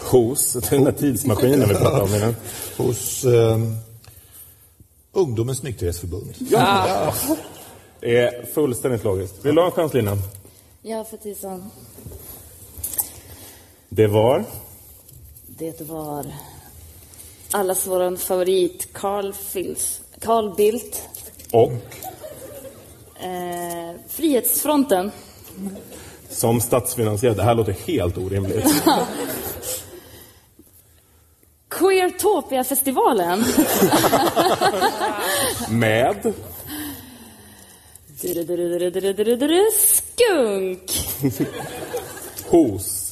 hos den där tidsmaskinen vi pratade om innan. Hos ehm, Ungdomens nykterhetsförbund. Ja. Det är fullständigt logiskt. Vill du ha en chans Lina? ja, för tusan. Det var? Det var allas vår favorit Carl, Fils, Carl Bildt. Och? Eh, Frihetsfronten. Som statsfinansierad. Det här låter helt orimligt. Queertopia-festivalen. Med? Skunk. Hos?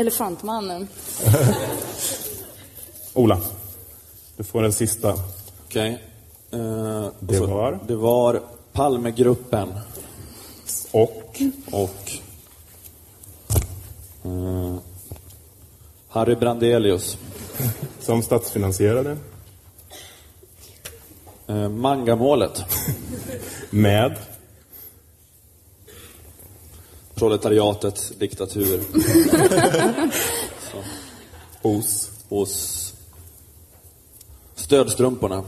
Elefantmannen. Ola. Du får den sista. Okej. Eh, Det var? Det var Palmegruppen Och och eh, Harry Brandelius. som statsfinansierade. Eh, mangamålet. Med Proletariatet, diktatur hos hos Stödstrumporna.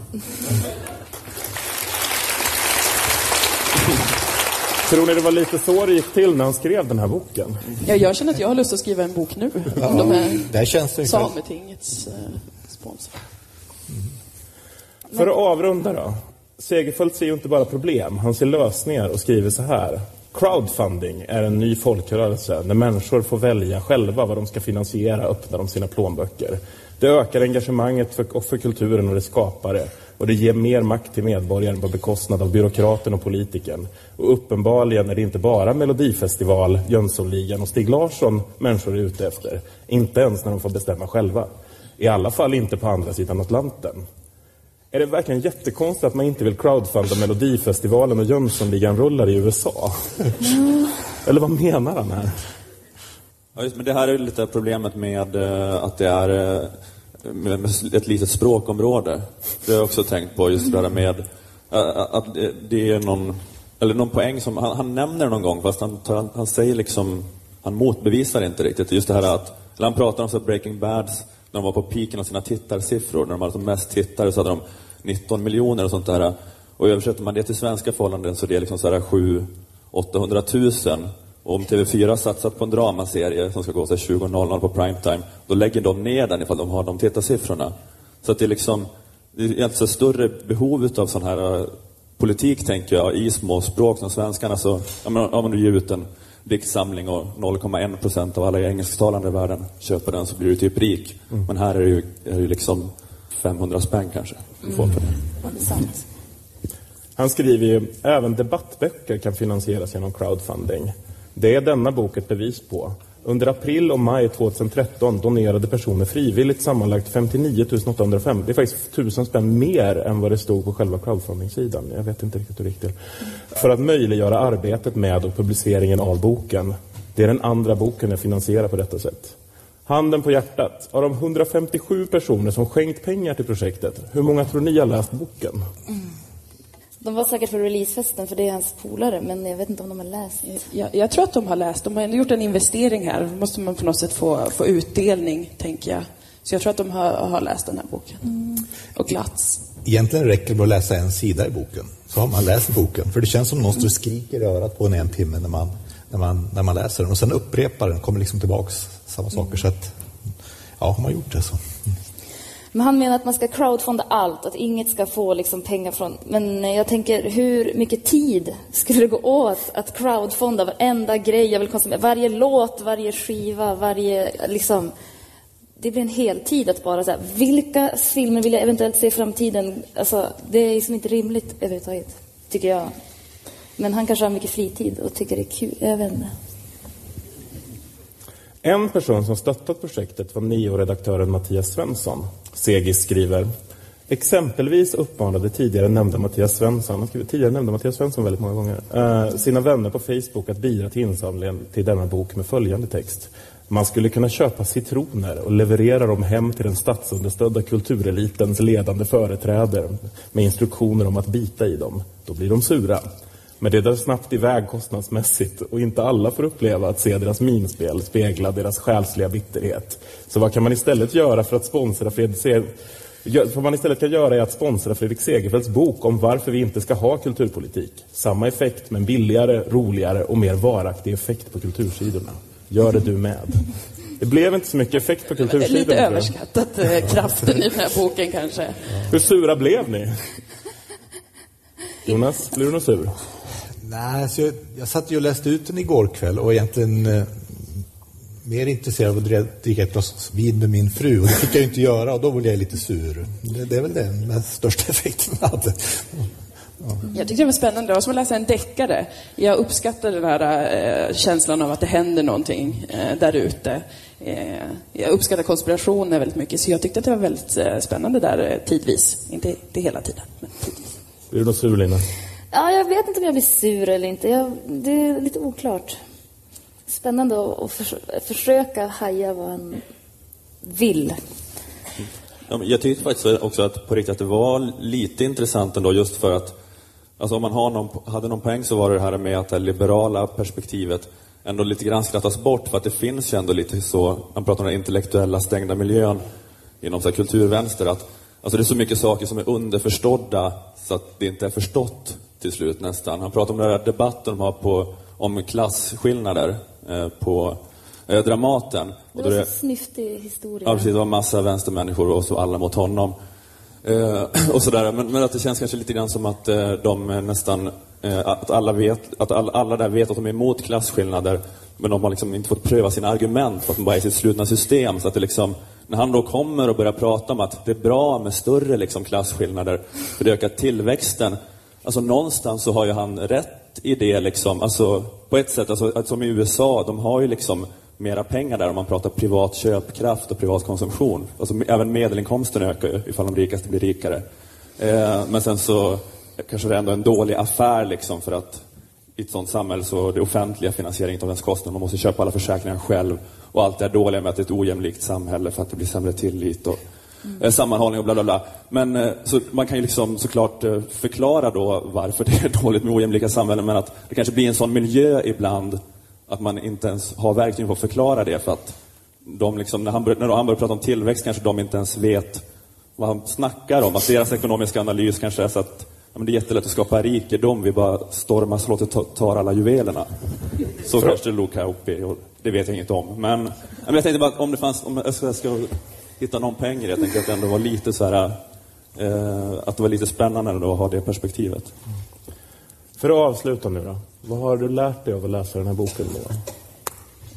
Tror ni det var lite så det gick till när han skrev den här boken? Ja, jag känner att jag har lust att skriva en bok nu. Om de är Där känns det Sametingets eh, sponsor. För att avrunda då. Segerfeldt ser ju inte bara problem, han ser lösningar och skriver så här. Crowdfunding är en ny folkrörelse där människor får välja själva vad de ska finansiera öppnar de sina plånböcker. Det ökar engagemanget för, och för kulturen och det skapar det. och det ger mer makt till medborgaren på bekostnad av byråkraten och politikern. Och uppenbarligen är det inte bara Melodifestival, Jönssonligan och Stig Larsson människor är ute efter. Inte ens när de får bestämma själva. I alla fall inte på andra sidan Atlanten. Är det verkligen jättekonstigt att man inte vill crowdfunda Melodifestivalen och Jönssonligan-rullar i USA? Eller vad menar han här? Ja, just, men det här är lite problemet med eh, att det är eh, med, ett litet språkområde. Det har jag också tänkt på, just det där med eh, att det- det är någon, eller någon poäng som, han, han nämner någon gång, fast han, tar, han säger liksom, han motbevisar inte riktigt. Just det här att, eller han pratar om så Breaking Bad, när de var på piken av sina tittarsiffror, när de hade som mest tittare så hade de 19 miljoner och sånt där. Och översätter man det till svenska förhållanden så det är liksom så här 7 800 000. Och om TV4 har satsat på en dramaserie som ska gå 20.00 på primetime, då lägger de ner den ifall de har de tittarsiffrorna. Så att det är liksom, det är alltså större behov av sån här eh, politik, tänker jag, i små språk som svenskarna. Så, ja, om du ger ut en diktsamling och 0,1 procent av alla engelsktalande i världen köper den så blir du typ rik. Men här är det ju, är det liksom 500 spänn kanske får för det. Sant. Han skriver ju även debattböcker kan finansieras genom crowdfunding. Det är denna bok ett bevis på. Under april och maj 2013 donerade personer frivilligt sammanlagt 59 805. Det är faktiskt 1000 spänn mer än vad det stod på själva crowdfunding-sidan. Jag vet inte riktigt hur det gick till. För att möjliggöra arbetet med och publiceringen av boken. Det är den andra boken jag finansierar på detta sätt. Handen på hjärtat. Av de 157 personer som skänkt pengar till projektet, hur många tror ni har läst boken? De var säkert för releasefesten, för det är hans polare, men jag vet inte om de har läst. Jag, jag tror att de har läst. De har ändå gjort en investering här. Då måste man på något sätt få, få utdelning, tänker jag. Så jag tror att de har, har läst den här boken. Och glatts. Egentligen räcker det med att läsa en sida i boken, så har man läst boken. För det känns som någon står och skriker i örat på en en timme när man, när, man, när man läser den. Och sen upprepar den, kommer liksom tillbaks samma saker. Så att, ja, har man gjort det så. Men han menar att man ska crowdfunda allt, att inget ska få liksom pengar från... Men jag tänker, hur mycket tid skulle det gå åt att crowdfunda varenda grej jag vill konsumera? Varje låt, varje skiva, varje... Liksom, det blir en heltid att bara säga vilka filmer vill jag eventuellt se i framtiden? Alltså, det är liksom inte rimligt överhuvudtaget, tycker jag. Men han kanske har mycket fritid och tycker det är kul. Jag vet inte. En person som stöttat projektet var nio-redaktören Mattias Svensson. Segis skriver Exempelvis uppmanade tidigare nämnda Mattias Svensson, han skriver tidigare nämnda Mattias Svensson väldigt många gånger, eh, sina vänner på Facebook att bidra till insamlingen till denna bok med följande text. Man skulle kunna köpa citroner och leverera dem hem till den statsunderstödda kulturelitens ledande företrädare med instruktioner om att bita i dem. Då blir de sura. Men det drar snabbt iväg kostnadsmässigt och inte alla får uppleva att se deras minspel spegla deras själsliga bitterhet. Så vad kan man istället göra för att sponsra Fredrik Se- gö- vad man istället kan göra är att sponsra Fredrik Segerfeldts bok om varför vi inte ska ha kulturpolitik. Samma effekt men billigare, roligare och mer varaktig effekt på kultursidorna. Gör det du med. Det blev inte så mycket effekt på kultursidorna. Lite överskattat eh, kraften i den här boken kanske. Hur sura blev ni? Jonas, blir du någon sur? Nej, så jag, jag satt ju och läste ut den igår kväll och egentligen eh, mer intresserad av att dricka ett glas vin med min fru. Och det fick jag ju inte göra och då blev jag lite sur. Det, det är väl den med största effekten jag hade. Jag tyckte det var spännande. Det var som att läsa en deckare. Jag uppskattar den här eh, känslan av att det händer någonting eh, där ute. Eh, jag uppskattar konspirationer väldigt mycket, så jag tyckte att det var väldigt eh, spännande där eh, tidvis. Inte, inte hela tiden, men tidvis. Blir du någon sur Lina? Ja, jag vet inte om jag blir sur eller inte. Jag, det är lite oklart. Spännande att, förs försöka haja vad han vill. Jag tyckte faktiskt också att på riktigt att det var lite intressant ändå just för att Alltså om man har någon, hade någon poäng så var det det här med att det liberala perspektivet ändå lite grann skrattas bort för att det finns ju ändå lite så, man pratar om den intellektuella stängda miljön inom så här kulturvänster att alltså det är så mycket saker som är underförstådda så att det inte är förstått till slut nästan. Han pratar om den här debatten de har på, om klasskillnader eh, på eh, Dramaten. Det var så snyftig historia. Ja, precis. Det var massa vänstermänniskor och så alla mot honom. Eh, och sådär. Men, men att det känns kanske lite grann som att eh, de nästan, eh, att alla vet, att all, alla där vet att de är emot klasskillnader. Men de har liksom inte fått pröva sina argument för att de bara är i sitt slutna system. Så att det liksom, när han då kommer och börjar prata om att det är bra med större liksom klasskillnader, för det ökar tillväxten. Alltså någonstans så har ju han rätt i det liksom. Alltså på ett sätt, alltså, att som i USA, de har ju liksom mera pengar där om man pratar privat köpkraft och privat konsumtion. Alltså, även medelinkomsten ökar ju ifall de rikaste blir rikare. Eh, men sen så kanske det är ändå en dålig affär liksom för att i ett sånt samhälle så är det offentliga finansiering av ens kostnader. Man måste köpa alla försäkringar själv och allt det här dåliga med att det är ett ojämlikt samhälle för att det blir sämre tillit och eh, sammanhållning och bla bla bla. Men eh, så man kan ju liksom såklart eh, förklara då varför det är dåligt med ojämlika samhällen men att det kanske blir en sån miljö ibland att man inte ens har verktyg för att förklara det för att de liksom, när, han bör, när han börjar prata om tillväxt kanske de inte ens vet vad han snackar om. Att deras ekonomiska analys kanske är så att ja, men det är jättelätt att skapa rikedom, vi bara stormar slottet och tar alla juvelerna. Så kanske det låg Kauppi, och det vet jag inget om. Men, men jag tänkte bara om det fanns, om jag ska hitta någon poäng i det, jag tänkte att det ändå var lite så här, eh, att det var lite spännande ändå att ha det perspektivet. För att avsluta nu då. Vad har du lärt dig av att läsa den här boken? Då?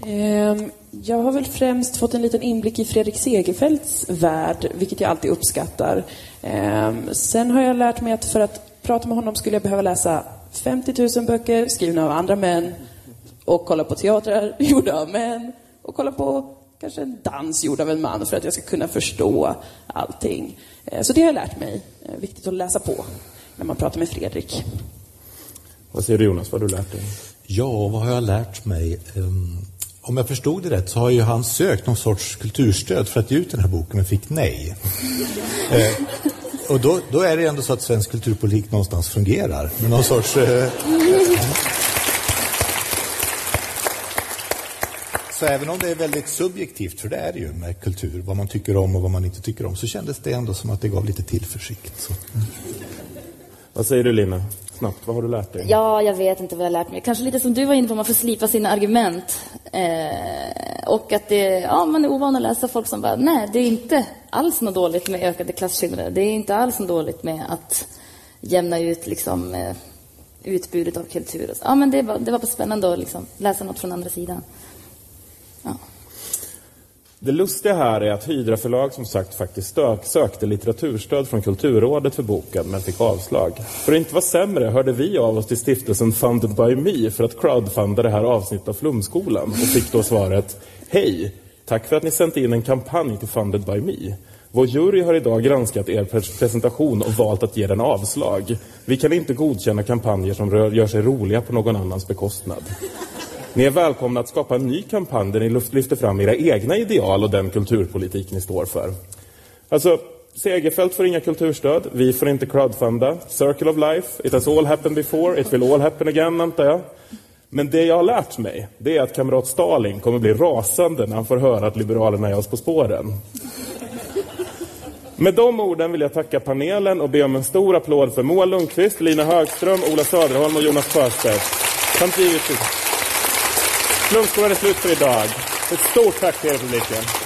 Ehm, Jag har väl främst fått en liten inblick i Fredrik Segerfeldts värld, vilket jag alltid uppskattar. Ehm, Sen har jag lärt mig att för att prata med honom skulle jag behöva läsa 50 000 böcker skrivna av andra män och kolla på teatrar gjorda av män och kolla på kanske en dans gjord av en man för att jag ska kunna förstå allting. Eh, Så det har jag lärt mig. Eh, Viktigt att läsa på när man pratar med Fredrik. Vad säger du Jonas, vad har du lärt dig? Ja, vad har jag lärt mig? Ehm, Om jag förstod det rätt så har ju han sökt någon sorts kulturstöd för att ge ut den här boken men fick nej. Eh, och då, då är det ändå så att svensk kulturpolitik någonstans fungerar med någon sorts... Eh, så även om det är väldigt subjektivt, för det är det ju med kultur, vad man tycker om och vad man inte tycker om, så kändes det ändå som att det gav lite tillförsikt. Så. Vad säger du Lina? Snabbt, vad har du lärt dig? Ja, jag vet inte vad jag har lärt mig. Kanske lite som du var inne på, man får slipa sina argument. Eh, och att det, ja, man är ovan att läsa folk som bara, nej, det är inte alls något dåligt med ökade klasskillnader. Det är inte alls något dåligt med att jämna ut liksom, eh, utbudet av kultur. Och så. Ja, men det var, det var spännande att liksom, läsa något från andra sidan. Det lustiga här är att Hydra förlag som sagt faktiskt stök, sökte litteraturstöd från Kulturrådet för boken men fick avslag. För att inte vara sämre hörde vi av oss till stiftelsen Funded by Me för att crowdfunda det här avsnittet av Flumskolan och fick då svaret Hej! Tack för att ni sänt in en kampanj till Funded by Me. Vår jury har idag granskat er presentation och valt att ge den avslag. Vi kan inte godkänna kampanjer som rör, gör sig roliga på någon annans bekostnad. Ni är välkomna att skapa en ny kampanj där ni lyfter fram era egna ideal och den kulturpolitik ni står för. Alltså, Segerfält får inga kulturstöd, vi får inte crowdfunda. Circle of life, it has all happened before, it will all happen again, antar jag. Men det jag har lärt mig, det är att kamrat Stalin kommer bli rasande när han får höra att Liberalerna är oss på spåren. Med de orden vill jag tacka panelen och be om en stor applåd för Moa Lundqvist, Lina Högström, Ola Söderholm och Jonas Sjöstedt. Samt givetvis Flumskolan är slut för idag. Ett stort tack till er publiken.